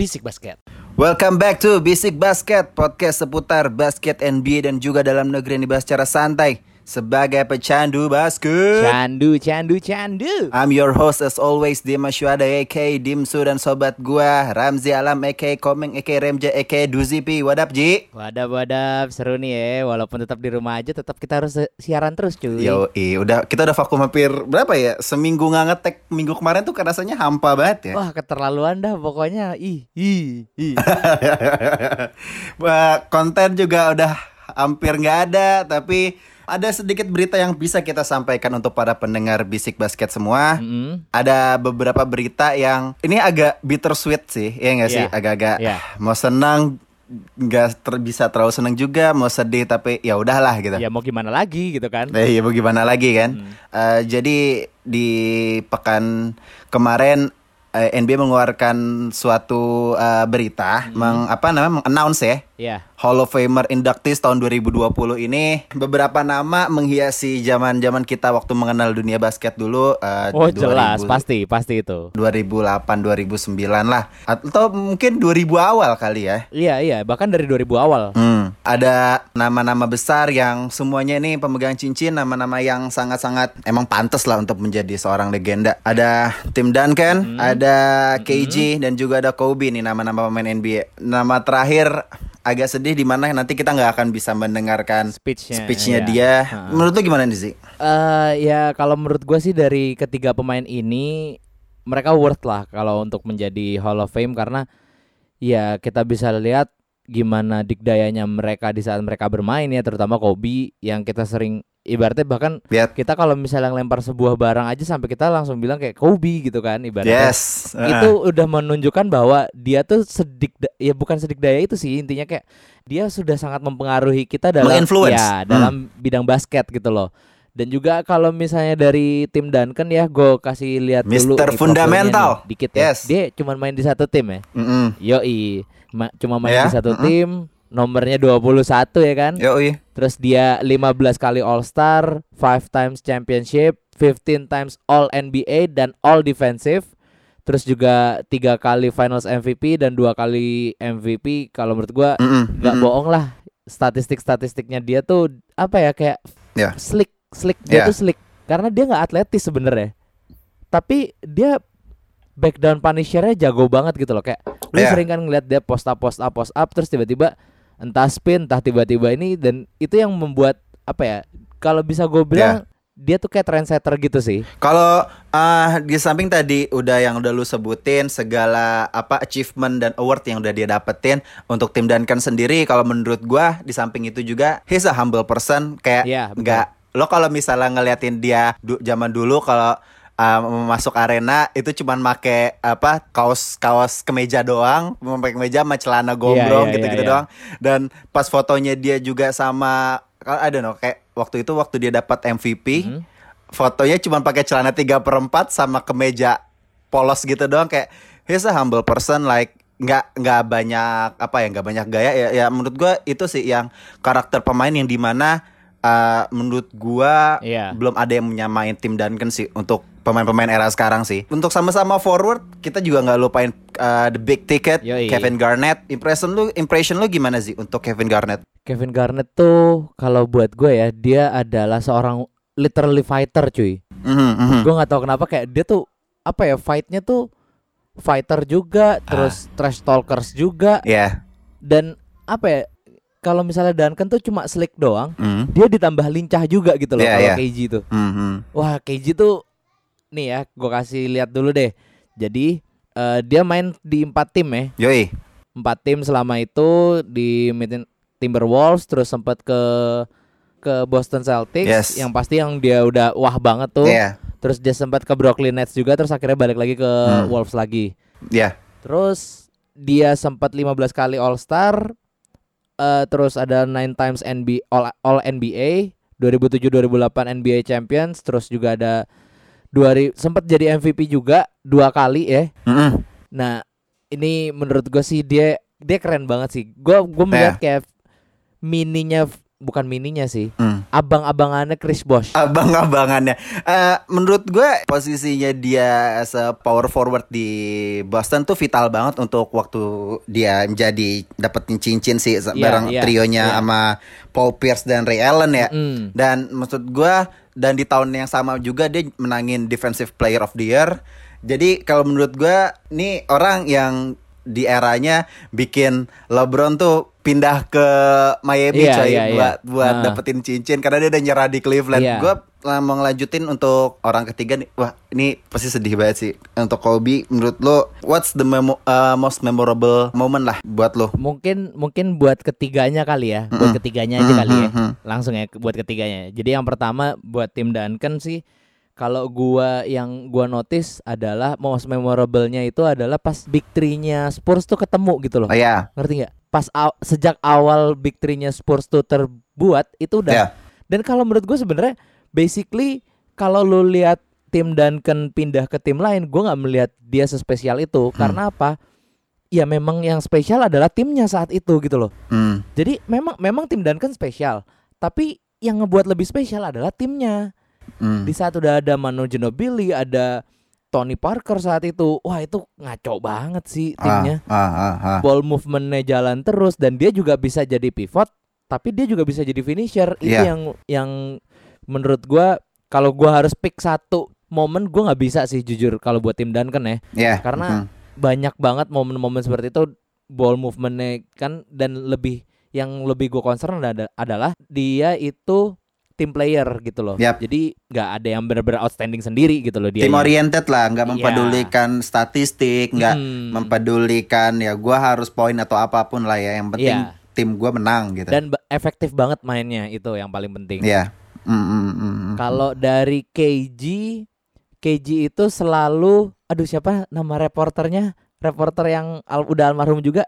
Bisik Basket. Welcome back to Basic Basket, podcast seputar basket NBA dan juga dalam negeri yang dibahas secara santai sebagai pecandu basket. Candu, candu, candu. I'm your host as always Dimas Syuada aka Dimsu dan sobat gua Ramzi Alam aka Komeng aka Remja aka Duzipi. What up Ji? Wadap, wadap, seru nih ya. Walaupun tetap di rumah aja, tetap kita harus si- siaran terus cuy. Yo, udah kita udah vakum hampir berapa ya? Seminggu nggak ngetek minggu kemarin tuh rasanya hampa banget ya. Wah keterlaluan dah pokoknya. Ih, ih, ih. Wah, konten juga udah hampir nggak ada, tapi ada sedikit berita yang bisa kita sampaikan untuk para pendengar bisik basket semua. Mm-mm. Ada beberapa berita yang ini agak bittersweet sih, ya nggak sih? Iya. Agak-agak Iya. mau senang nggak ter- bisa terlalu senang juga, mau sedih tapi ya udahlah gitu. Ya mau gimana lagi gitu kan? Eh, ya mau gimana lagi kan? Hmm. Eh, jadi di pekan kemarin eh, NBA mengeluarkan suatu eh, berita, Hmm. meng, apa namanya, mengannounce ya, Ya. Hall of Famer inductees tahun 2020 ini beberapa nama menghiasi zaman-zaman kita waktu mengenal dunia basket dulu. eh, Oh jelas, 2000 pasti, pasti itu. 2008 2009 lah atau mungkin 2000 awal kali ya. Iya, iya. Bahkan dari 2000 awal. Hmm, ada nama-nama besar yang semuanya ini pemegang cincin, nama-nama yang sangat-sangat emang pantas lah untuk menjadi seorang legenda. Ada Tim Duncan, ada KG dan juga ada Kobe nih nama-nama pemain NBA. Nama terakhir agak sedih di mana nanti kita nggak akan bisa mendengarkan Speech-nya, speech-nya iya. dia. Ha. Menurut lu gimana nih sih? Eh ya kalau menurut gue sih dari ketiga pemain ini mereka worth lah kalau untuk menjadi Hall of Fame karena ya kita bisa lihat gimana dikdayanya mereka di saat mereka bermain ya terutama Kobe yang kita sering ibaratnya bahkan Lihat. kita kalau misalnya lempar sebuah barang aja sampai kita langsung bilang kayak Kobe gitu kan ibaratnya Yes. itu udah menunjukkan bahwa dia tuh sedik ya bukan sedik daya itu sih intinya kayak dia sudah sangat mempengaruhi kita dalam ya Hmm. dalam bidang basket gitu loh dan juga kalau misalnya dari tim Duncan ya gue kasih lihat dulu profilnya Fundamental. nih, dikit ya Yes. dia cuma main di satu tim ya Mm-mm. yoi Ma- cuma main Ya, di satu mm-mm. tim nomornya 21 ya kan Yoi. Terus dia 15 kali All Star, 5 times championship, 15 times All NBA dan All Defensive. Terus juga tiga kali Finals MVP dan dua kali MVP. Kalau menurut gua nggak Mm-mm. bohong lah. Statistik-statistiknya dia tuh apa ya kayak Ya. slick, slick dia Ya. tuh slick. Karena dia nggak atletis sebenarnya. Tapi dia back down punishernya jago banget gitu loh kayak lu Ya. sering kan ngeliat dia post up post up post up terus tiba-tiba entah spin entah tiba-tiba ini dan itu yang membuat apa ya kalau bisa gue bilang dia tuh kayak trendsetter gitu sih Kalau ah, di samping tadi udah yang udah lu sebutin segala apa achievement dan award yang udah dia dapetin untuk tim Duncan sendiri kalau menurut gua di samping itu juga he's a humble person kayak Iya, betul. nggak lo kalau misalnya ngeliatin dia du- zaman dulu kalau ah, masuk arena itu cuman make apa kaos kaos kemeja doang, pakai kemeja sama celana gombrong iya, gitu-gitu iya. doang. Dan pas fotonya dia juga sama I don't know kayak waktu itu waktu dia dapat MVP Mhm. fotonya cuma pakai celana 3 per 4 sama kemeja polos gitu doang kayak he's a humble person like nggak nggak banyak apa ya nggak banyak gaya ya ya menurut gua itu sih yang karakter pemain yang di mana uh, menurut gua Iya. belum ada yang menyamain tim Duncan sih untuk pemain-pemain era sekarang sih. Untuk sama-sama forward kita juga nggak lupain uh, the big ticket Yoi. Kevin Garnett. Impression lu impression lu gimana sih untuk Kevin Garnett? Kevin Garnett tuh kalau buat gue ya dia adalah seorang literally fighter cuy. Mhm, mhm. gue nggak tahu kenapa kayak dia tuh apa ya fightnya tuh fighter juga terus trash talkers juga. Ya dan apa ya kalau misalnya Duncan tuh cuma slick doang Mhm, dia ditambah lincah juga gitu loh Iya, kalau iya. KG tuh. Mhm. Wah, KG tuh nih ya, gue kasih lihat dulu deh. Jadi eh, dia main di empat tim ya, yoi empat tim selama itu di Timberwolves, terus sempat ke ke Boston Celtics, Yes. yang pasti yang dia udah wah banget tuh. Iya. Terus dia sempat ke Brooklyn Nets juga, terus akhirnya balik lagi ke Hmm. Wolves lagi. Ya. Terus dia sempat 15 kali All Star, eh, terus ada 9 times NBA All, All NBA, 2007-2008 NBA Champions, terus juga ada dua sempat jadi MVP juga dua kali ya. Mhm. Nah ini menurut gue sih dia dia keren banget sih. Gue gue melihat kayak mininya bukan mininya sih. Hmm. Abang-abangannya Chris Bosh. abang-abangannya. Eh, menurut gue posisinya dia as a power forward di Boston tuh vital banget untuk waktu dia menjadi dapetin cincin sih Iya, bareng iya, trionya iya. sama Paul Pierce dan Ray Allen ya. Mm. Dan maksud gue dan di tahun yang sama juga dia menangin Defensive Player of the Year. Jadi kalau menurut gue nih orang yang di eranya bikin LeBron tuh pindah ke Miami Iya, coy iya, iya. buat buat Nah. dapetin cincin karena dia udah nyerah di Cleveland. Iya. Gue mau ngelanjutin untuk orang ketiga nih. Wah, ini pasti sedih banget sih. Untuk Kobe, menurut lo what's the memo- uh, most memorable moment lah buat lo? Mungkin mungkin buat ketiganya kali ya, buat ketiganya aja Mm-mm, kali ya. Langsung ya buat ketiganya. Jadi yang pertama buat tim Duncan sih kalau gua yang gua notice adalah most memorable-nya itu adalah pas big three-nya Spurs tuh ketemu gitu loh. Oh ya, Ngerti nggak? Pas aw- sejak awal big three-nya Spurs tuh terbuat itu udah ya, Dan kalau menurut gue sebenarnya basically kalau lu lihat tim Duncan pindah ke tim lain, gue nggak melihat dia sespesial itu. Karena apa? Ya memang yang spesial adalah timnya saat itu gitu loh. Hmm. Jadi memang memang tim Duncan spesial, tapi yang ngebuat lebih spesial adalah timnya. Hmm. Di saat udah ada Manu Ginobili, ada Tony Parker saat itu, wah itu ngaco banget sih timnya. Ah, ah, ah, ah. Ball movementnya jalan terus dan dia juga bisa jadi pivot, tapi dia juga bisa jadi finisher. Itu Iya. yang yang menurut gua kalau gua harus pick satu momen gua nggak bisa sih jujur kalau buat tim Duncan ya, Ya, karena mhm. banyak banget momen-momen seperti itu ball movementnya kan dan lebih yang lebih gue concern ada- adalah dia itu tim player gitu loh. Yap. Jadi nggak ada yang benar-benar outstanding sendiri gitu loh dia. tim oriented lah, nggak Iya. mempedulikan statistik, nggak Hmm. mempedulikan ya gua harus poin atau apa pun lah ya. Yang penting Iya. tim gua menang gitu. Dan efektif banget mainnya itu yang paling penting. Hmm, hmm, hmm, hmm. Kalau dari KG, KG itu selalu, aduh siapa nama reporternya? Reporter yang al- udah almarhum juga,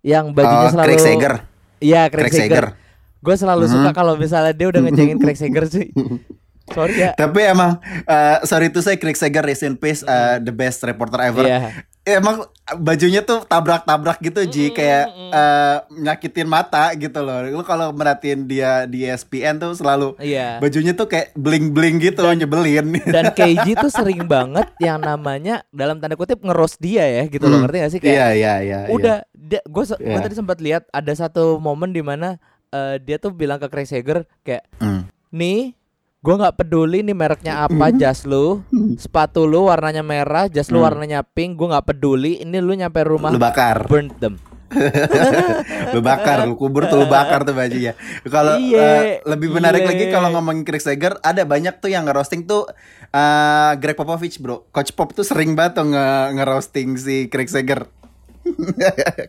yang bajunya Oh, selalu. Craig Sager. Iya, Craig, Craig Sager. Sager. Gue selalu Mhm. suka kalau misalnya dia udah ngecengin Craig Sager sih. Sorry ya. Tapi emang eh, sorry to say Craig Sager rest in peace eh, the best reporter ever. Iya. Emang bajunya tuh tabrak-tabrak gitu Ji Mm, kayak mm, mm. eh, nyakitin mata gitu loh. Lu kalau merhatiin dia di ESPN tuh selalu Iya. bajunya tuh kayak bling-bling gitu nyebelin. Dan KG tuh sering banget yang namanya dalam tanda kutip ngeroast dia ya gitu loh Hmm. ngerti gak sih kayak Iya iya iya. iya. udah gue Iya. tadi sempat lihat ada satu momen di mana eh, dia tuh bilang ke Craig Sager kayak Hmm. nih gue nggak peduli nih mereknya apa jas lu sepatu lu warnanya merah jas lu Hmm. warnanya pink gue nggak peduli ini lu nyampe rumah Lu bakar. burn them lu bakar, lu kubur tuh lu bakar tuh bajunya. Kalau Iya, eh, lebih menarik gile. lagi kalau ngomongin Craig Sager, ada banyak tuh yang ngerosting tuh eh Greg Popovich, Bro. Coach Pop tuh sering banget tuh nge ngerosting si Craig Sager.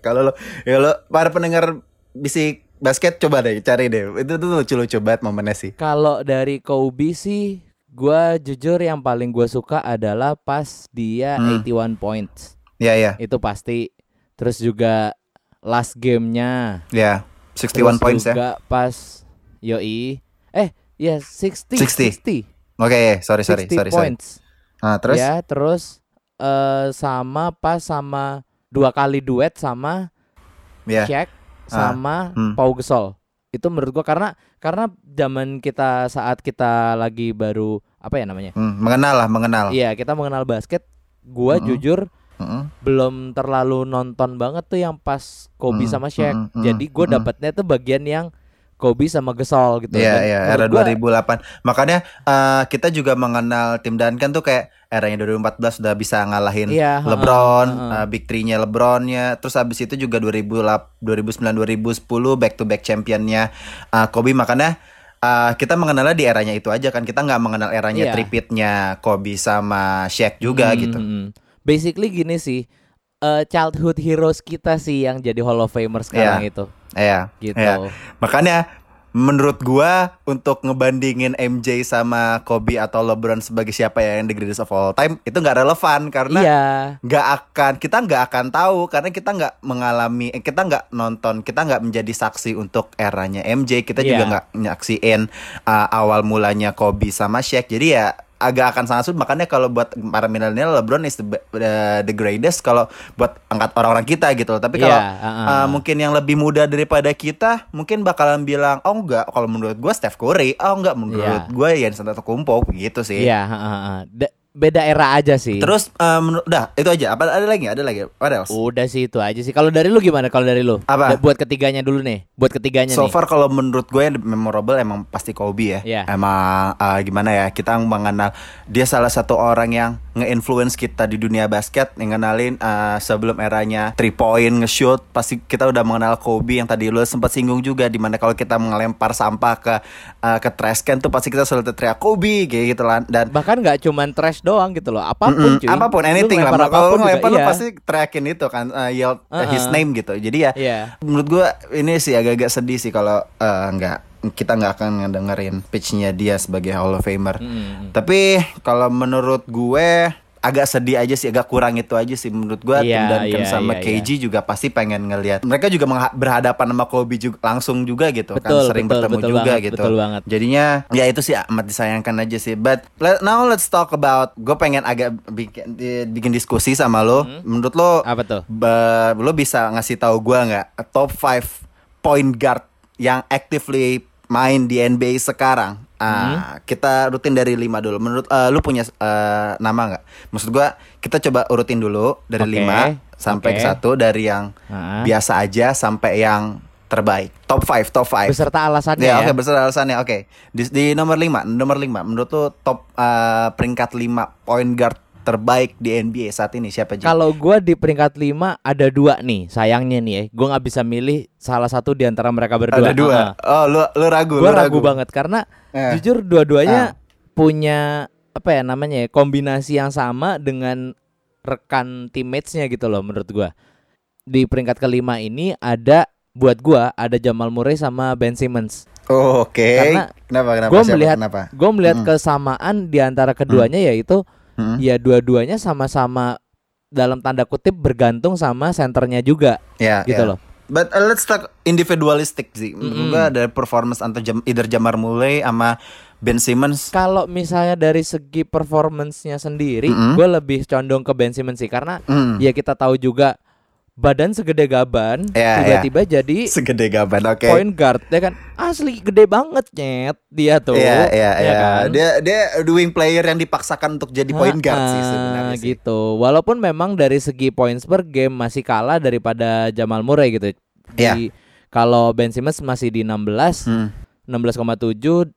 kalau lo ya lo para pendengar bisik basket coba deh cari deh. Itu tuh lucu-lucu banget momennya sih. kalau dari Kobe sih gue jujur yang paling gue suka adalah pas dia Hmm. 81 points Ya ya. itu pasti terus juga last gamenya Ya. terus 61 points ya. juga pas yoi eh ya 60 60. 60 Oke, sorry sorry 60 sorry sorry. points Nah, terus ya terus eh sama pas sama dua kali duet sama ya. Shaq sama hmm. Pau Gasol itu menurut gua karena karena zaman kita saat kita lagi baru apa ya namanya Hmm, mengenal lah, mengenal. iya kita mengenal basket gua Mm-mm. jujur Mm-mm. belum terlalu nonton banget tuh yang pas Kobe Mm, sama Shaq mm, mm, jadi gua mm. dapatnya tuh bagian yang Kobe sama Gasol gitu Iya iya era gua- 2008. Makanya eh, kita juga mengenal tim Duncan tuh kayak eranya 2014 udah bisa ngalahin Iya, LeBron, ha, ha. eh, big three-nya LeBronnya. Terus habis itu juga 2008 2009 2010 back to back championnya eh, Kobe makanya eh, kita mengenalnya di eranya itu aja kan. Kita nggak mengenal eranya Iya. tripitnya Kobe sama Shaq juga Hmm, gitu. hmm. Basically gini sih, eh, childhood heroes kita sih yang jadi Hall of Famer sekarang itu, Iya. gitu. iya. Makanya menurut gua untuk ngebandingin MJ sama Kobe atau LeBron sebagai siapa ya yang the greatest of all time itu nggak relevan karena Iya, nggak akan kita nggak akan tahu karena kita nggak mengalami eh, kita nggak nonton kita nggak menjadi saksi untuk eranya MJ kita juga Iya. nggak nyaksiin uh, awal mulanya Kobe sama Shaq jadi ya agak akan sangat sulit makanya kalau buat para milenial LeBron is the, be- the, greatest kalau buat angkat orang-orang kita gitu loh. Tapi kalau Iya, uh-uh. uh, mungkin yang lebih muda daripada kita mungkin bakalan bilang oh enggak kalau menurut gue Steph Curry oh enggak menurut Iya. gue Giannis Antetokounmpo gitu sih. Iya, heeh, heeh. Da- beda era aja sih. Terus menurut udah itu aja apa ada lagi ada lagi what else? Udah sih itu aja sih. Kalau dari lu gimana? Kalau dari lu? Apa? Buat ketiganya dulu nih. Buat ketiganya So nih. far kalau menurut gue yang memorable emang pasti Kobe ya. Iya. Emang uh, gimana ya kita mengenal dia salah satu orang yang nge-influence kita di dunia basket yang ngenalin uh, sebelum eranya three point nge-shoot pasti kita udah mengenal Kobe yang tadi lu sempat singgung juga di mana kalau kita melempar sampah ke uh, ke trash can tuh pasti kita selalu teriak Kobe kayak gitu lah dan Bahkan nggak cuman trash doang gitu loh. Apa pun Mm-mm, cuy. apa pun Lu anything lah kalau apa pun juga, ngelempar lu iya. pasti teriakin itu kan uh, yell uh, his Uh-uh. name gitu jadi ya Iya. menurut gua ini sih agak-agak sedih sih kalau uh, nggak kita nggak akan ngedengerin pitchnya dia sebagai Hall of Famer Mm-mm. tapi kalau menurut gue agak sedih aja sih agak kurang itu aja sih menurut gua Iya, tim Duncan iya, sama iya, KG juga pasti pengen ngelihat mereka juga berhadapan sama Kobe juga langsung juga gitu kan Betul, sering betul, bertemu betul juga banget, gitu betul banget. jadinya ya itu sih amat disayangkan aja sih but let- now let's talk about gue pengen agak bikin bikin diskusi sama lo Hmm. menurut lo Apa tuh? ba- lo bisa ngasih tahu gua nggak top 5 point guard yang actively main di NBA sekarang Hmm. Ah, kita rutin dari lima dulu. Menurut eh, lu punya eh, nama nggak? Maksud gua kita coba urutin dulu dari Oke, lima sampai ke oke. satu dari yang Ah. biasa aja sampai yang terbaik. Top 5, top 5. Beserta alasannya Ya, ya. oke beserta alasannya. Oke. Di, di nomor 5, nomor 5 menurut lu top eh, peringkat 5 point guard terbaik di NBA saat ini siapa Ji? Kalau gua di peringkat 5 ada dua nih, sayangnya nih ya. Gua nggak bisa milih salah satu di antara mereka berdua. Ada dua. Oh, lu lu ragu, Gue lu ragu banget karena Eh. jujur dua-duanya punya apa ya namanya ya kombinasi yang sama dengan rekan teammates-nya gitu loh menurut gua. Di peringkat kelima ini ada buat gua ada Jamal Murray sama Ben Simmons. Oh, Oke. Karena Kenapa kenapa? Gue melihat gue melihat Hmm. kesamaan di antara keduanya yaitu Hmm. ya dua-duanya sama-sama dalam tanda kutip bergantung sama senternya juga Ya, gitu ya. loh. But uh, let's talk individualistic sih. Mm-mm. gua dari performance antara jam, either Jamar Murray sama Ben Simmons. Kalau misalnya dari segi performance-nya sendiri, Mm-mm. gue lebih condong ke Ben Simmons sih karena Hmm. ya kita tahu juga badan segede gaban Ya, tiba-tiba jadi Segede gaban, oke. point guard ya kan asli gede banget nyet dia tuh Iya, iya, ya iya. kan? Dia dia doing player yang dipaksakan untuk jadi point guard sih Ah, sebenarnya sih. gitu walaupun memang dari segi points per game masih kalah daripada Jamal Murray gitu Iya. Di- kalau Ben Simmons masih di 16 Hmm. 16,7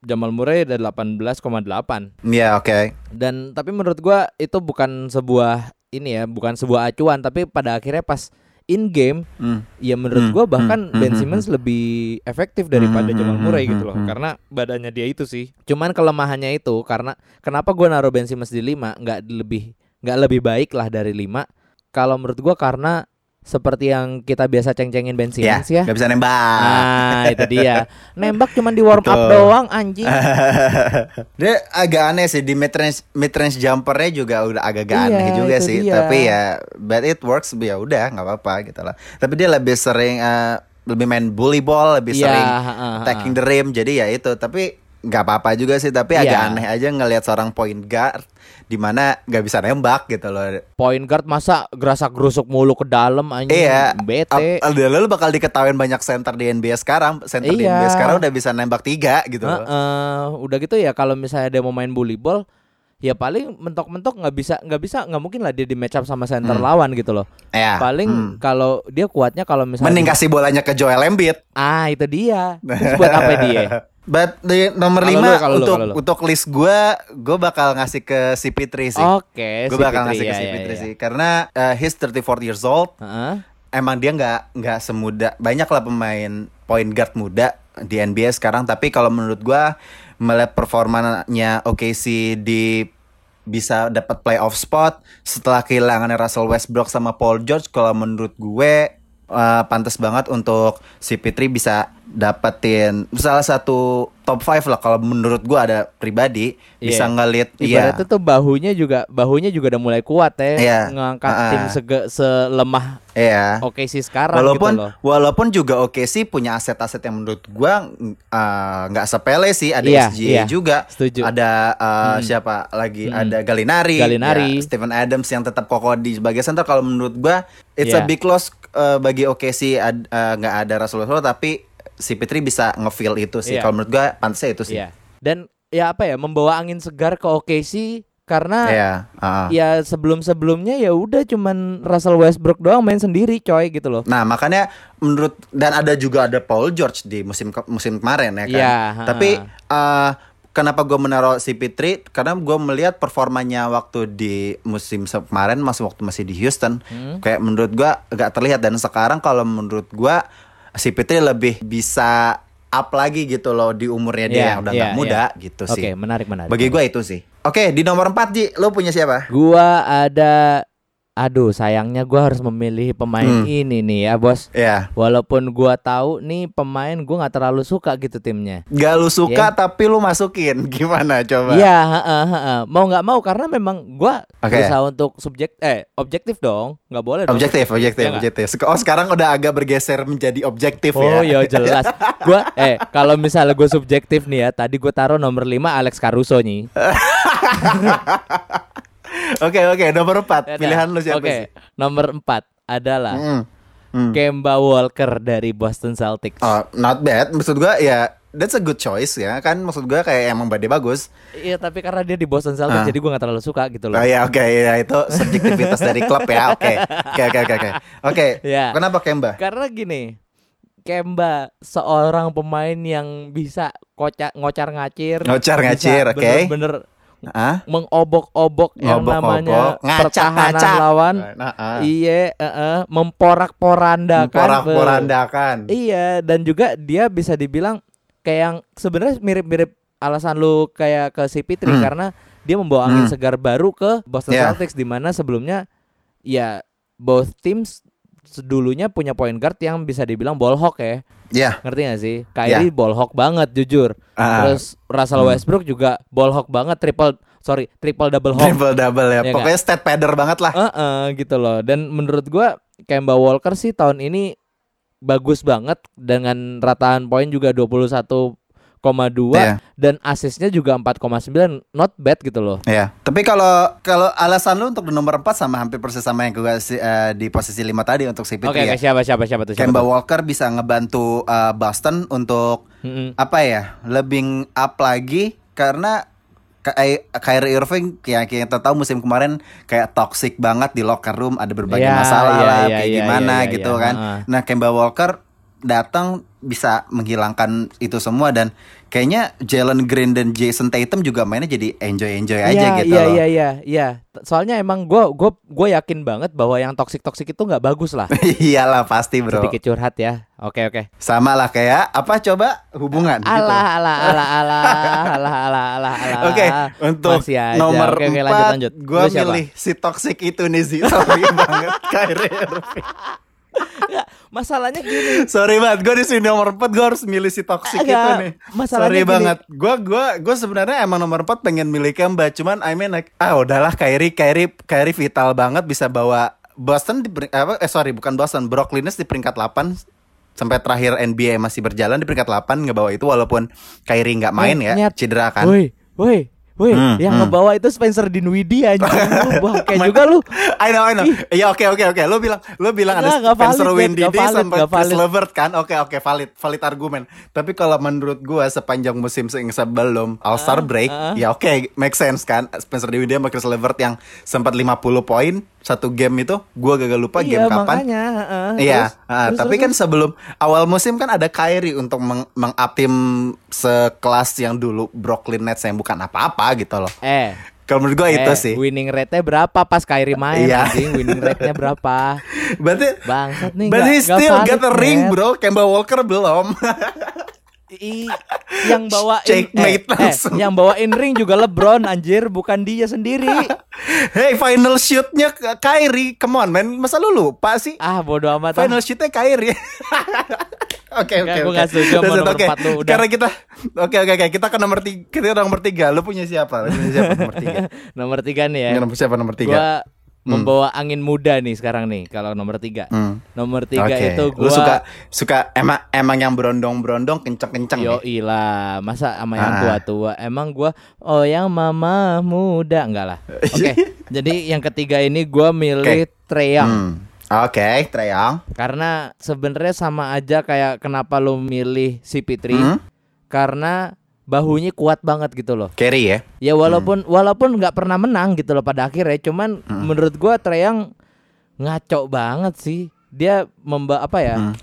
Jamal Murray ada 18,8 Iya, oke. dan tapi menurut gua itu bukan sebuah ini ya bukan sebuah acuan tapi pada akhirnya pas in game Hmm. ya menurut Hmm, gua bahkan hmm, Ben hmm, Simmons lebih efektif daripada Hmm, Jamal hmm, Murray hmm, gitu loh. Hmm. karena badannya dia itu sih. Cuman kelemahannya itu karena kenapa gua naruh Ben Simmons di 5 nggak lebih nggak lebih baik lah dari 5 kalau menurut gua karena seperti yang kita biasa ceng-cengin Ben Ya, Simmons ya, nggak bisa nembak. Ah, itu dia. Nembak cuman di warm up Betul. doang anjing. Dia agak aneh sih di mid range mid range jumpernya juga udah agak-agak Iya, aneh juga sih. dia. Tapi ya but it works ya udah nggak apa-apa gitu lah. Tapi dia lebih sering eh, lebih main bully ball, lebih Iya, sering ha, ha. attacking the rim. Jadi ya itu. Tapi nggak apa-apa juga sih. Tapi agak Iya. aneh aja ngelihat seorang point guard di mana nggak bisa nembak gitu loh. Point guard masa gerasak gerusuk mulu ke dalam anjing. Iya, Bete. Lalu bakal diketawain banyak center di NBA sekarang. Center di Iya. NBA sekarang udah bisa nembak tiga gitu loh. Heeh, udah gitu ya kalau misalnya dia mau main bully ball ya paling mentok-mentok nggak bisa nggak bisa nggak mungkin lah dia di match up sama center Hmm. lawan gitu loh. Ya, Paling hmm. kalau dia kuatnya kalau misalnya mending kasih bolanya ke Joel Embiid. Ah, itu dia. Terus buat apa dia? But di nomor Kalau 5 lu, kalau lu, untuk lu. untuk list gue, gue bakal ngasih ke CP3 sih. Oke, gue si bakal ngasih ke ya, CP3 ya, ya. sih, karena uh, he's 34 years old. Heeh. Emang dia nggak nggak semuda banyak lah pemain point guard muda di NBA sekarang. Tapi kalau menurut gue melihat performanya OKC di bisa dapat playoff spot setelah kehilangan Russell Westbrook sama Paul George. Kalau menurut gue uh, pantas banget untuk CP3 bisa dapetin salah satu top 5 lah kalau menurut gua ada pribadi bisa Iya. ngelit iya Ibaratnya tuh bahunya juga bahunya juga udah mulai kuat ya Iya. ngangkat Ah, ah. tim sege- selemah iya oke sih sekarang walaupun gitu loh. walaupun juga oke sih punya aset-aset yang menurut gua uh, nggak sepele sih ada Iya, SGA iya. juga Setuju. ada uh, siapa lagi ada Galinari Galinari. ya, Stephen Adams yang tetap kokoh di sebagai center kalau menurut gua it's a Iya. big loss uh, bagi OKC uh, nggak ada Russell Westbrook tapi si Pitri bisa nge-feel itu sih Iya. kalau menurut gua pantasnya itu sih Iya. Dan ya apa ya membawa angin segar ke OKC karena Iya, ah. ya sebelum-sebelumnya ya udah cuman Russell Westbrook doang main sendiri coy gitu loh. Nah makanya menurut dan ada juga ada Paul George di musim ke- musim kemarin ya kan. Iya, Tapi eh, kenapa gue menaruh si Pitri? Karena gue melihat performanya waktu di musim kemarin masih waktu masih di Houston, Hmm. kayak menurut gue agak terlihat dan sekarang kalau menurut gue si Pitri lebih bisa up lagi gitu loh di umurnya dia Iya, yang udah iya, nggak muda iya. gitu Oke, sih. menarik menarik. Bagi gue itu sih. Oke di nomor 4 Ji, lo punya siapa? Gua ada aduh sayangnya gua harus memilih pemain Hmm. ini nih ya, Bos. Ya, Walaupun gua tahu nih pemain gua nggak terlalu suka gitu timnya. gak lu suka Iya. tapi lu masukin gimana coba? Iya, heeh, heeh. mau nggak mau karena memang gua Oke. berusaha untuk subjek eh objektif dong, nggak boleh dong. Objektif, objektif, Iya nggak? objektif. Sek- Oh sekarang udah agak bergeser menjadi objektif Oh ya. ya jelas. Gua eh kalau misalnya gue subjektif nih ya, tadi gue taruh nomor 5 Alex Caruso nih. Oke oke nomor 4 Ada. pilihan lu siapa Oke, sih? nomor 4 adalah Hmm. Hmm. Kemba Walker dari Boston Celtics. Oh, not bad. Maksud gua ya that's a good choice ya kan. Maksud gua kayak emang badai bagus. Iya, tapi karena dia di Boston Celtics Ah. jadi gue nggak terlalu suka gitu loh. Oh ya oke ya itu subjektivitas dari klub ya. Oke. Oke oke oke oke. Ya. Kenapa Kemba? Karena gini, Kemba seorang pemain yang bisa kocak ngocar-ngacir, Ngocar-ngacir, bisa oke. Bener-bener Hah? mengobok-obok yang Ngobok-ngobok, namanya pertahanan ngacak-ngacak. lawan. Nah, ah. Iya, heeh, memporak-porandakan. Porak-porandakan. Iya, dan juga dia bisa dibilang kayak yang sebenarnya mirip-mirip alasan lu kayak ke si Pitri Hmm. karena dia membawa angin Hmm. segar baru ke Boston Yeah. Celtics di mana sebelumnya ya both teams dulunya punya point guard yang bisa dibilang ball hawk ya. Ya. Ngerti gak sih? Kyrie ball hawk banget jujur. Ah. Terus Russell Hmm. Westbrook juga ball hawk banget, triple sorry, triple double hawk. Triple double ya. Iya Pokoknya stat padder banget lah. Heeh, gitu loh. Dan menurut gua Kemba Walker sih tahun ini bagus banget dengan rataan poin juga 21,2 Iya. dan asisnya juga 4,9 not bad gitu loh. Iya. Tapi kalau kalau alasan lu untuk di nomor 4 sama hampir persis sama yang gue eh, di posisi 5 tadi untuk si Oke, Pitri ya. oke, siapa siapa siapa tuh siapa Kemba tuh? Walker bisa ngebantu eh, Boston untuk Mm-mm. apa ya? Lebih up lagi karena Ky- Kyrie Irving yang kita tahu musim kemarin kayak toxic banget di locker room ada berbagai Iya, masalah iya, lah iya, kayak iya, gimana iya, gitu iya, kan. heeh. Nah, Kemba Walker datang bisa menghilangkan itu semua dan kayaknya Jalen Green dan Jason Tatum juga mainnya jadi enjoy-enjoy aja Iya, gitu iya, loh. iya, iya, iya. Soalnya emang gua gua gua yakin banget bahwa yang toxic toxic itu nggak bagus lah. Iyalah pasti bro. Sedikit curhat ya. Oke, oke. Sama lah kayak apa coba hubungan gitu. Alah, alah, alah, alah, alah, alah, alah, alah. Oke, untuk Masih aja. nomor Oke, oke, empat, gue milih si toxic itu nih sih. Sorry banget, Kyrie Irving. Nggak, masalahnya gini. Sorry banget, gue di sini nomor 4 gue harus milih si toxic itu Enggak, nih. masalahnya Sorry gini. banget. Gue gua gue sebenarnya emang nomor 4 pengen milih Kemba, cuman I mean like ah udahlah Kyrie Kyrie Kyrie vital banget bisa bawa Boston di apa eh sorry bukan Boston, Brooklyn di peringkat 8 sampai terakhir NBA masih berjalan di peringkat 8 ngebawa itu walaupun Kyrie nggak main ya, nyet. cedera kan. Woi, woi, woi, Hmm, yang hmm. ngebawa itu Spencer Dinwiddie anjing. Lu bangke juga lu. I know, I know. Iya oke oke oke. Lo bilang lo bilang Nggak, ada Spencer sampai nggak Chris. Levert kan. Oke oke valid valid argumen. Tapi kalau menurut gua sepanjang musim se- sebelum All Star break ah. ya oke make sense kan. Spencer Dinwiddie sama Chris Levert yang sempat 50 poin satu game itu gua gagal lupa iya, game kapan. makanya, heeh. Iya, Terus- ah, terus- tapi terus- kan sebelum awal musim kan ada Kyrie untuk meng, meng-up tim sekelas yang dulu Brooklyn Nets yang bukan apa-apa gitu loh. eh Kalau menurut itu eh, sih. Winning rate-nya berapa pas Kyrie main Iya. anjing? Winning rate-nya berapa? Berarti Bangsat nih he nggak still valid, get a ring Net. bro Kemba Walker belum I, yang bawain Checkmate eh, eh, yang bawain ring juga LeBron anjir, bukan dia sendiri. Hey final shootnya Kyrie Come on man Masa lu lupa sih ah, bodo amat. ah. Final shootnya Kyrie Oke oke oke. oke. Karena kita oke oke oke kita ke nomor tiga kita nomor tiga. Lu punya siapa? Lu punya siapa nomor tiga? nomor tiga nih ya. Nomor siapa nomor tiga? Gua membawa angin muda nih sekarang nih kalau nomor tiga. Hmm. Nomor tiga Oke. itu Lu gua suka suka emang emang yang berondong-berondong kenceng-kenceng Yo ya? ilah, masa sama yang Ah. tua-tua? Emang gua oh yang mama muda enggak lah. Oke. jadi yang ketiga ini gua milih Treyang Hmm. Oke, Treyang. karena sebenarnya sama aja kayak kenapa lu milih si Fitri Hmm? karena bahunya kuat banget gitu loh. Carry ya. Ya walaupun walaupun nggak pernah menang gitu loh pada akhirnya, cuman Hmm. menurut gua Treyang ngaco banget sih. Dia memba apa ya? Hmm.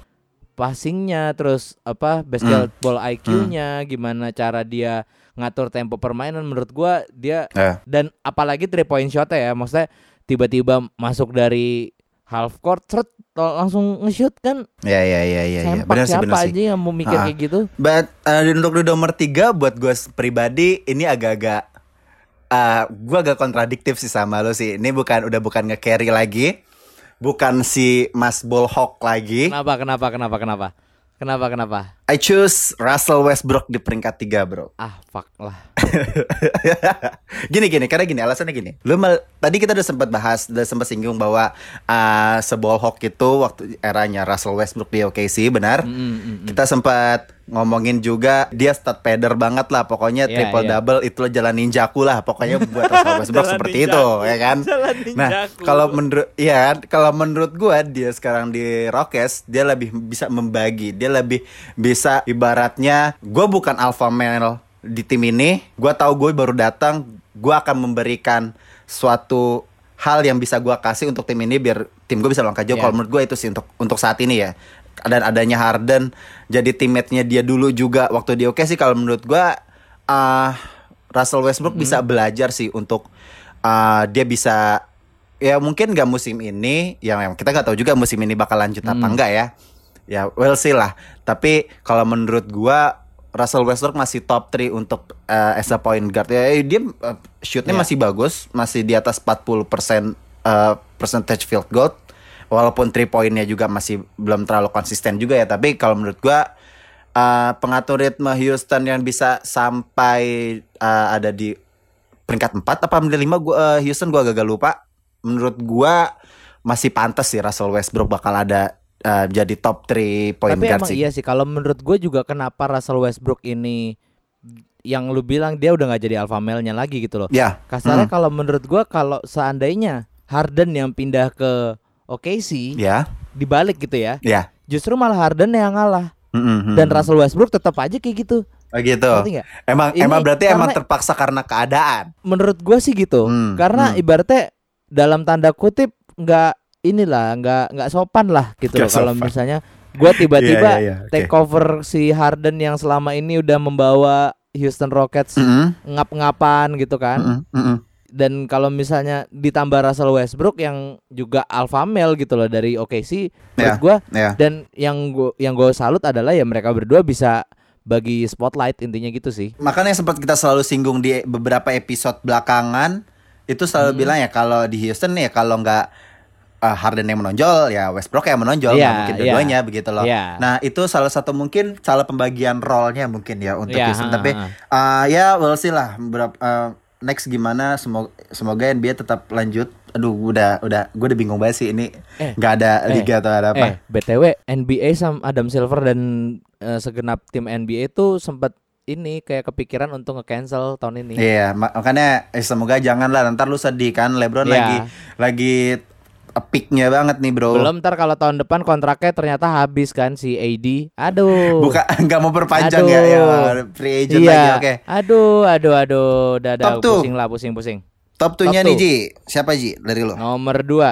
Passingnya terus apa basketball IQ-nya, gimana cara dia ngatur tempo permainan menurut gua dia Eh. dan apalagi three point shot ya, maksudnya tiba-tiba masuk dari half court seret, langsung nge-shoot kan Ya ya ya ya ya. Benar sih siapa benar sih. aja yang mau mikir Ah. kayak gitu. But uh, untuk di nomor tiga buat gue pribadi ini agak-agak uh, gue agak kontradiktif sih sama lo sih. Ini bukan udah bukan nge-carry lagi, bukan si Mas Bolhok lagi. Kenapa kenapa kenapa kenapa? Kenapa kenapa? I choose Russell Westbrook di peringkat tiga bro. Ah fuck lah. gini gini karena gini alasannya gini. Lu mal- tadi kita udah sempat bahas, udah sempat singgung bahwa uh, sebolhok itu waktu eranya Russell Westbrook di OKC benar. Mm, mm, mm. Kita sempat ngomongin juga dia stat pader banget lah pokoknya Iya, triple iya. double itu jalan ninjaku lah pokoknya buat Russell Westbrook seperti ninjaku. itu ya kan Jalan nah kalau menurut ya kalau menurut gua dia sekarang di Rockets dia lebih bisa membagi dia lebih bisa ibaratnya gua bukan alpha male di tim ini gua tahu gue baru datang gua akan memberikan suatu hal yang bisa gua kasih untuk tim ini biar tim gue bisa langkah jauh Iya. kalau menurut gue itu sih untuk untuk saat ini ya dan adanya Harden jadi teammate-nya dia dulu juga waktu di oke sih kalau menurut gua ah Russell Westbrook Hmm. bisa belajar sih untuk ah, dia bisa ya mungkin gak musim ini yang yang kita nggak tahu juga musim ini bakal lanjut apa Hmm. enggak ya ya well sih lah. Tapi kalau menurut gua Russell Westbrook masih top 3 untuk eh, as a point guard. Ya eh, dia eh, shootnya Iya. masih bagus masih di atas 40% eh, percentage field goal. Walaupun three pointnya juga masih belum terlalu konsisten juga ya. Tapi kalau menurut gua uh, pengatur ritme Houston yang bisa sampai uh, ada di peringkat 4 apa peringkat 5 gua uh, Houston gua agak lupa. Menurut gua masih pantas sih Russell Westbrook bakal ada uh, jadi top 3 point Tapi guard emang sih iya sih kalau menurut gue juga kenapa Russell Westbrook ini yang lu bilang dia udah nggak jadi alpha male-nya lagi gitu loh. ya Kasarnya Hmm. kalau menurut gua kalau seandainya Harden yang pindah ke OKC ya dibalik gitu ya. ya Justru malah Harden yang ngalah Mm, mm, mm, dan mm. Russell Westbrook tetap aja kayak gitu. oh gitu emang Ini emang berarti emang terpaksa karena keadaan Menurut gua sih gitu. Hmm, Karena hmm. ibaratnya dalam tanda kutip nggak inilah nggak nggak sopan lah gitu loh kalau misalnya gua tiba-tiba Iya, iya, iya, oke. take over si Harden yang selama ini udah membawa Houston Rockets Mm, mm, ngap-ngapan gitu kan. mm, mm, mm. Dan kalau misalnya ditambah Russell Westbrook yang juga alpha male gitu loh dari OKC, menurut Ya. gua ya dan yang gua yang gue salut adalah ya mereka berdua bisa bagi spotlight intinya gitu sih. Makanya sempat kita selalu singgung di beberapa episode belakangan itu selalu Hmm. bilang ya kalau di Houston ya kalau nggak uh, Harden yang menonjol ya Westbrook yang menonjol nggak mungkin iya. dua-duanya begitu loh. Iya. Nah itu salah satu mungkin salah pembagian role-nya mungkin ya untuk Iya, Houston ha, tapi ha. uh, ya we'll see lah berapa uh, next gimana semoga semoga NBA tetap lanjut. Aduh udah udah gue udah bingung banget sih ini Eh, nggak ada eh, liga atau ada apa. Eh, BTW NBA sama Adam Silver dan eh, segenap tim NBA itu sempat ini kayak kepikiran untuk nge-cancel tahun ini. Iya, ma- makanya eh, semoga jangan lah. Ntar lu sedih kan, LeBron Iya. lagi lagi peaknya banget nih bro. Belum ntar kalau tahun depan kontraknya ternyata habis kan si AD. Aduh. Buka nggak mau perpanjang Aduh. ya, ya free agent iya. lagi. Oke. Aduh, aduh, aduh. Dadah pusing lah, pusing-pusing. Top 2-nya Top nih. Ji. Siapa Ji dari lo? Nomor dua.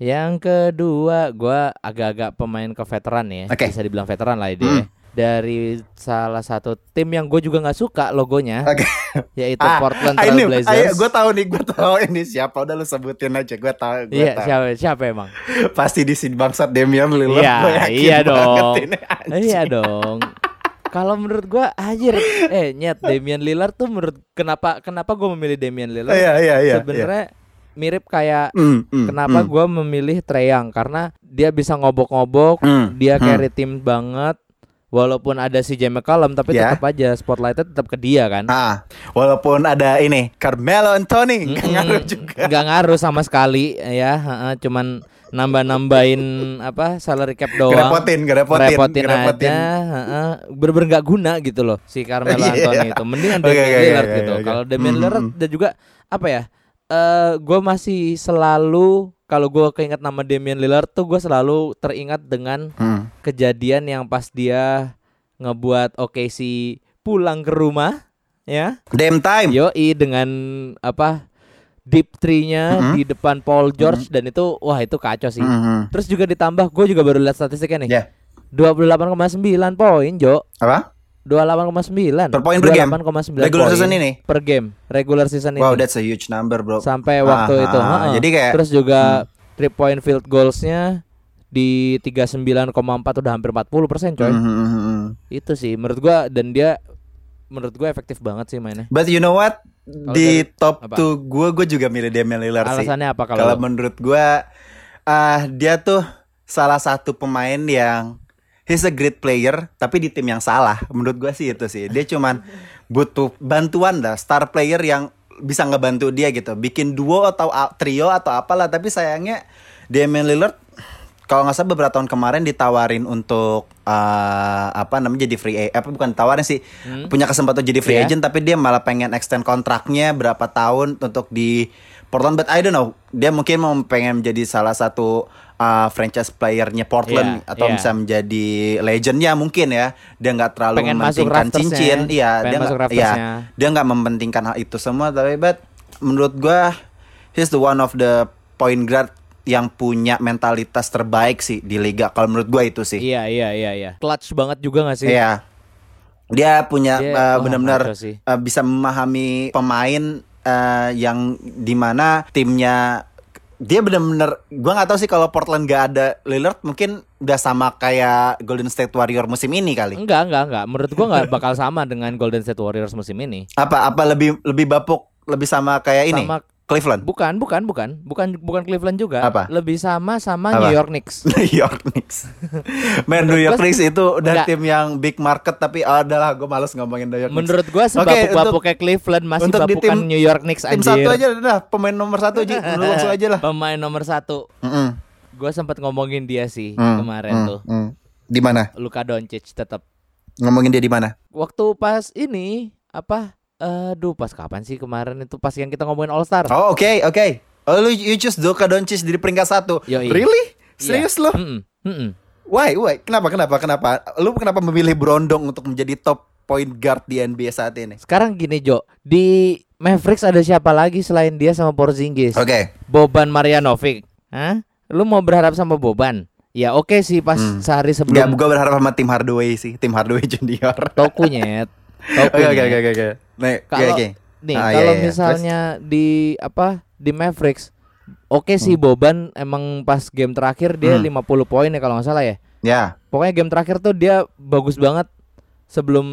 Yang kedua, gua agak-agak pemain ke veteran ya. Oke. Bisa dibilang veteran lah dia. Hmm. Dari salah satu tim yang gue juga nggak suka logonya, Oke. yaitu Ah, Portland ah, Trail Blazers. ayo, gue tahu nih, gue tahu ini siapa. Udah lu sebutin aja, gue tahu. Gue Iya, tahu. siapa siapa emang? Pasti di sini bangsat Damian Lillard. Iya, iya dong. ini. Iya dong. Kalau menurut gua anjir eh nyet Damian Lillard tuh menurut kenapa kenapa gua memilih Damian Lillard? Iya, iya, iya. Sebenarnya mirip kayak iya. Hmm, hmm, kenapa hmm, gua memilih Treyang karena dia bisa ngobok-ngobok, hmm, dia hmm. carry tim banget walaupun ada si J McCollum tapi Ya. tetap aja spotlightnya tetap ke dia kan. Ah, walaupun ada ini Carmelo Anthony nggak Mm-mm. ngaruh juga. Nggak ngaruh sama sekali ya, heeh, cuman nambah-nambahin apa salary cap doang. Ngerepotin, Ngerepotin ngerepotin. aja, heeh. bener-bener nggak guna gitu loh si Carmelo Iya. Anthony itu. Mendingan Damian oke, Lillard oke, gitu. oke. Kalau Damian Mm, Lillard mm, dan juga apa ya? Eh, gue masih selalu kalau gue keinget nama Damian Lillard tuh gue selalu teringat dengan Hmm. kejadian yang pas dia ngebuat OKC pulang ke rumah ya Damn time. Yoi dengan apa deep three-nya Mhm. di depan Paul George dan itu wah itu kacau sih. Mhm. Terus juga ditambah gue juga baru lihat statistiknya nih. Ya. 28,9 poin, Jo. Apa? 28,9. Per poin per game? 28,9 Regular poin season ini? Per game, regular season Wow, ini. that's a huge number, bro. Sampai waktu Ah, itu. ah, heeh. Jadi kayak Terus juga three point field goals-nya di 39,4 udah hampir 40% coy. Mhm, mhm, mhm. Itu sih menurut gua dan dia menurut gua efektif banget sih mainnya. But you know what? Di dari- top apa? tuh gue gue juga milih Damian Lillard sih. Alasannya apa Kalau kalau menurut gue ah dia tuh salah satu pemain yang he's a great player tapi di tim yang salah. Menurut gue sih itu sih. Dia cuman butuh bantuan lah star player yang bisa ngebantu dia gitu. Bikin duo atau trio atau apalah tapi sayangnya Damian Lillard kalau nggak salah beberapa tahun kemarin ditawarin untuk eh, apa namanya jadi free agent apa bukan tawarin sih punya kesempatan jadi free Iya. agent tapi dia malah pengen extend kontraknya berapa tahun untuk di Portland but I don't know dia mungkin mau pengen menjadi salah satu uh, franchise playernya Portland Iya, atau iya. bisa menjadi legendnya mungkin ya dia nggak terlalu Pengen mementingkan cincin ya. iya dia nggak iya, dia nggak mementingkan hal itu semua tapi but menurut gua he's the one of the point guard yang punya mentalitas terbaik sih di liga kalau menurut gua itu sih Iya iya iya iya. Clutch banget juga gak sih? Iya. Dia punya Dia- uh, benar-benar uh, bisa memahami pemain uh, yang di mana timnya dia benar-benar gua nggak tahu sih kalau Portland gak ada Lillard mungkin udah sama kayak Golden State Warrior musim ini kali. Enggak enggak enggak. Menurut gua nggak bakal sama dengan Golden State Warriors musim ini. Apa apa lebih lebih bapuk lebih sama kayak ini Sama Cleveland. bukan bukan bukan bukan bukan Cleveland juga. Apa? Lebih sama sama Apa? New York Knicks. New York Knicks. Man, New York Knicks itu udah Enggak. tim yang big market tapi ah, adalah gue males ngomongin New York Knicks. Menurut gua sebabuk-babuknya Cleveland masih untuk di tim- New York Knicks tim anjir. satu aja udah pemain nomor satu Ji langsung aja lah. Pemain nomor satu. Mm-mm. Gua sempat ngomongin dia sih Hmm, kemarin hmm, tuh. hmm. Di mana? Luka Doncic tetap. Ngomongin dia di mana? Waktu pas ini apa? Aduh pas kapan sih kemarin itu pas yang kita ngomongin All Star. Oh, oke, oke. Oh, lu you choose Luka Doncic di peringkat satu. Yoi. Really? Iya. Serius lu? Mm-mm, mm-mm. Why? Why? Kenapa? Kenapa? Kenapa? Lu kenapa memilih Brondong untuk menjadi top point guard di NBA saat ini? Sekarang gini Jo, di Mavericks ada siapa lagi selain dia sama Porzingis? Oke. Boban Marjanovic. Hah? Lu mau berharap sama Boban? Ya oke sih pas Hmm. sehari sebelum gua berharap sama tim Hardaway sih, tim Hardaway Junior. Toku nyet. Toku Oke, oke, oke, oke, oke. Nih, oke, Kalau oke. nih Ah, kalau iya, iya. misalnya di apa di Mavericks Oke sih Boban emang pas game terakhir dia Hmm. 50 poin ya kalau nggak salah ya. Ya. Pokoknya game terakhir tuh dia bagus banget sebelum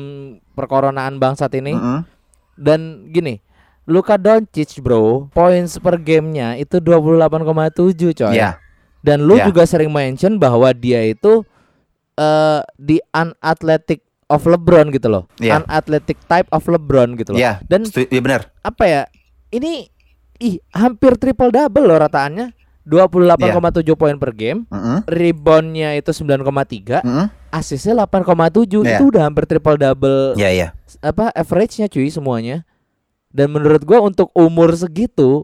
perkoronaan bangsat ini. Mm-mm. Dan gini, Luka Doncic bro, points per gamenya itu 28,7 coy. Ya. Dan lu Ya. juga sering mention bahwa dia itu eh di unathletic of LeBron gitu loh. Iya. Unathletic type of LeBron gitu loh. Iya. Dan Iya benar. apa ya? Ini ih hampir triple double loh rataannya. 28,7 poin per game, Mm-mm. reboundnya itu 9,3, Mm-mm. asisnya 8,7 Iya. itu udah hampir triple double Iya, iya. apa average-nya cuy semuanya. Dan menurut gua untuk umur segitu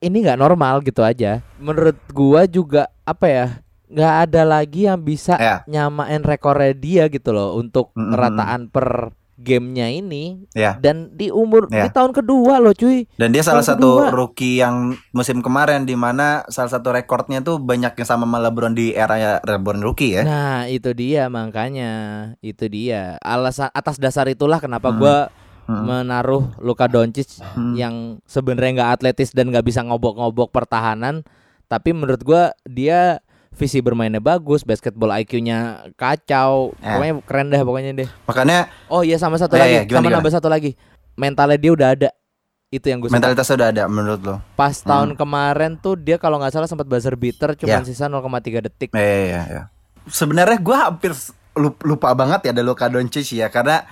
ini nggak normal gitu aja. Menurut gua juga apa ya? Nggak ada lagi yang bisa Ya. nyamain rekornya dia gitu loh untuk Mm-mm. rataan per gamenya ini Ya. dan di umur Ya. di tahun kedua loh cuy. Dan dia salah Tahun satu kedua. rookie yang musim kemarin di mana salah satu rekornya tuh banyak yang sama sama LeBron di era LeBron rookie ya. Nah, itu dia makanya. Itu dia. Alasan atas dasar itulah kenapa Hmm. gua Hmm. menaruh Luka Doncic Hmm. yang sebenarnya nggak atletis dan nggak bisa ngobok-ngobok pertahanan, tapi menurut gua dia visi bermainnya bagus, basketball IQ-nya kacau, Eh. pokoknya keren dah pokoknya deh. Makanya Oh iya sama satu Iya, lagi, iya, gimana, sama gimana? nambah satu lagi, mentalnya dia udah ada. Itu yang gue suka. mentalitasnya udah ada menurut lo. Pas Hmm. tahun kemarin tuh dia kalau nggak salah sempat buzzer beater cuma Ya. sisa 0,3 detik. Iya, iya, iya. Sebenarnya gua hampir lup- lupa banget ya ada Luka Doncic ya karena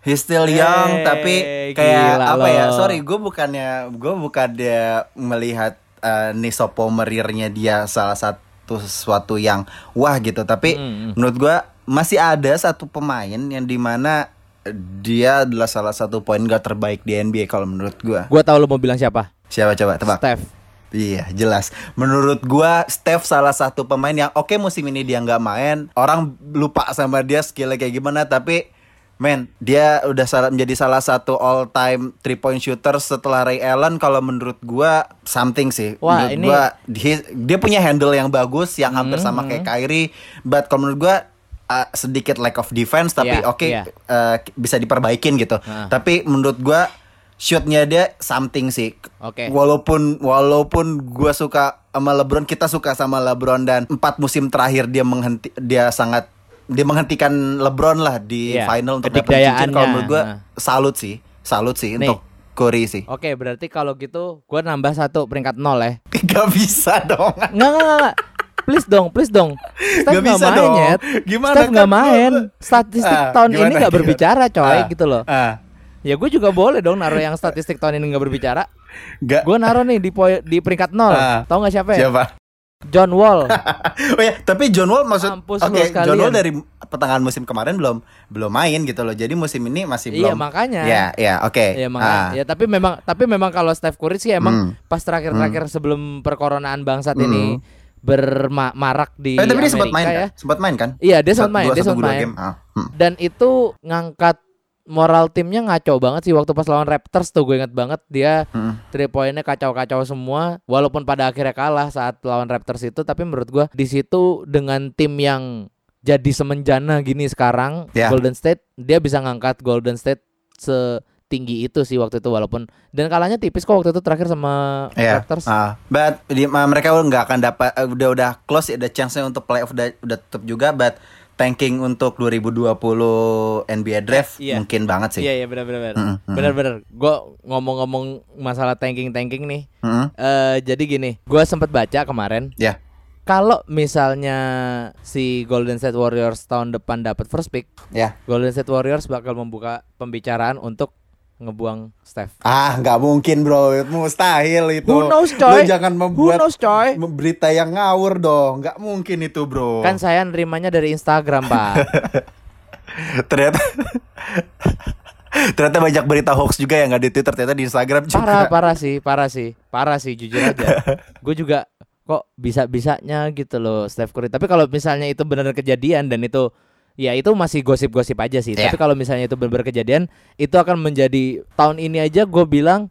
he's still young Eh, tapi kayak gila apa ya? Sorry, gue bukannya gue bukannya melihat uh, nisopomerirnya dia salah satu sesuatu yang wah gitu, tapi Mm, menurut gue masih ada satu pemain yang di mana dia adalah salah satu point guard terbaik di NBA kalau menurut gue. Gua tahu lu mau bilang siapa? Siapa coba tebak? Steph. Iya jelas. Menurut gua Steph salah satu pemain yang oke musim ini dia nggak main. Orang lupa sama dia skillnya kayak gimana. Tapi men dia udah salah, menjadi salah satu all time three point shooter setelah Ray Allen. Kalau menurut gua something sih. Wah, menurut ini- gua dia, dia punya handle yang bagus yang hampir sama kayak Kyrie. But kalau menurut gua uh, sedikit lack of defense tapi Iya, oke iya. uh, bisa diperbaikin gitu. Nah. Tapi menurut gua shootnya dia something sih. Oke. Walaupun walaupun gua suka sama LeBron, kita suka sama LeBron dan empat musim terakhir dia menghenti dia sangat dia menghentikan LeBron lah di Iya, final untuk dapat cincin. Kalau menurut gua Nah. salut sih, salut sih Nih. untuk Curry sih. Oke, berarti kalau gitu gua nambah satu peringkat nol ya. Gak bisa dong. Nggak, nggak, nggak. Please dong, please dong. Steph Nggak nggak bisa main, dong. Nyet. Gimana Steph nggak kan main. gua- Statistik Ah, tahun ini nggak gimana? berbicara, coy, Ah, gitu loh. ah. Ya gue juga boleh dong naruh yang statistik tahun ini nggak berbicara. Gak. Gue naruh nih di di peringkat nol. Ah. Tahu nggak siapa ya? Siapa? John Wall. oh ya, tapi John Wall maksud Oke, sekalian. John Wall dari pertengahan musim kemarin belum belum main gitu loh. Jadi musim ini masih Iya, belum. makanya. Ya, ya, oke. Ya makanya. Ah. Ya tapi memang tapi memang kalau Steph Curry sih emang Hmm. pas terakhir-terakhir sebelum perkoronaan bangsat ini bermarak di Eh, tapi dia Amerika sempat main ya. kan? Sempat main kan? Iya, dia sempat main, dua, dia sempat main. game. Ah, hmm. Dan itu ngangkat moral timnya ngaco banget sih waktu pas lawan Raptors tuh gue inget banget dia Hmm. three pointnya kacau-kacau semua walaupun pada akhirnya kalah saat lawan Raptors itu tapi menurut gue di situ dengan tim yang jadi semenjana gini sekarang Ya. Golden State dia bisa ngangkat Golden State setinggi itu sih waktu itu walaupun dan kalahnya tipis kok waktu itu terakhir sama Iya. Raptors Ah, but di, ma- mereka nggak akan dapat eh, udah udah close ada chance-nya untuk playoff udah udah tutup juga but tanking untuk 2020 NBA draft Iya. mungkin banget sih. Iya iya benar benar benar. Mm, mm. Benar benar. Gue ngomong-ngomong masalah tanking tanking nih. Mm, eh jadi gini, gue sempet baca kemarin Ya. kalau misalnya si Golden State Warriors tahun depan dapat first pick, Ya. Golden State Warriors bakal membuka pembicaraan untuk ngebuang Steph. Ah, nggak mungkin, Bro. Mustahil itu. Who knows, Lu coy? jangan Who membuat knows, coy? berita yang ngawur dong. Nggak mungkin itu, Bro. Kan saya nerimanya dari Instagram, Pak. ternyata ternyata banyak berita hoax juga yang nggak di Twitter, ternyata di Instagram juga. parah, parah sih, parah sih, parah sih jujur aja. Gue juga kok bisa-bisanya gitu loh Steph Curry. Tapi kalau misalnya itu benar kejadian dan itu ya itu masih gosip-gosip aja sih. Iya. Tapi kalau misalnya itu benar kejadian, itu akan menjadi tahun ini aja gue bilang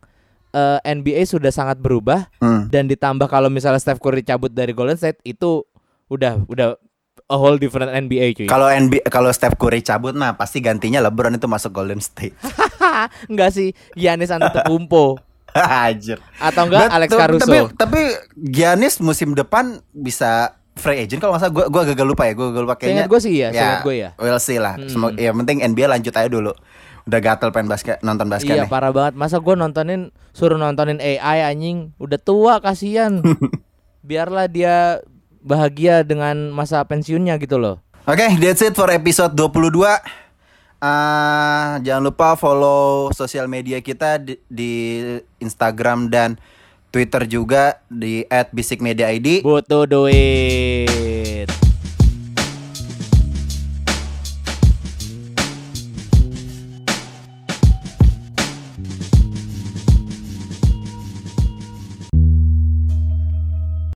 eh, NBA sudah sangat berubah Hmm. dan ditambah kalau misalnya Steph Curry cabut dari Golden State itu udah udah a whole different NBA cuy. Kalau NBA kalau Steph Curry cabut mah pasti gantinya LeBron itu masuk Golden State. Enggak sih Giannis Antetokounmpo Anjir. atau enggak But- Alex Caruso. Tapi tapi Giannis musim depan bisa free agent kalau salah gua gua gagal lupa ya, gua gagal lupa kayaknya. Gue sih ya, seingat gue ya. We'll see lah. Hmm. Semoga ya penting NBA lanjut aja dulu. Udah gatel pengen basket nonton basket Iya nih. parah banget Masa gue nontonin Suruh nontonin AI anjing Udah tua kasihan Biarlah dia Bahagia dengan masa pensiunnya gitu loh Oke, that's it for episode 22. Ah, jangan lupa follow sosial media kita di, di Instagram dan Twitter juga di @bisikmediaid. Butuh duit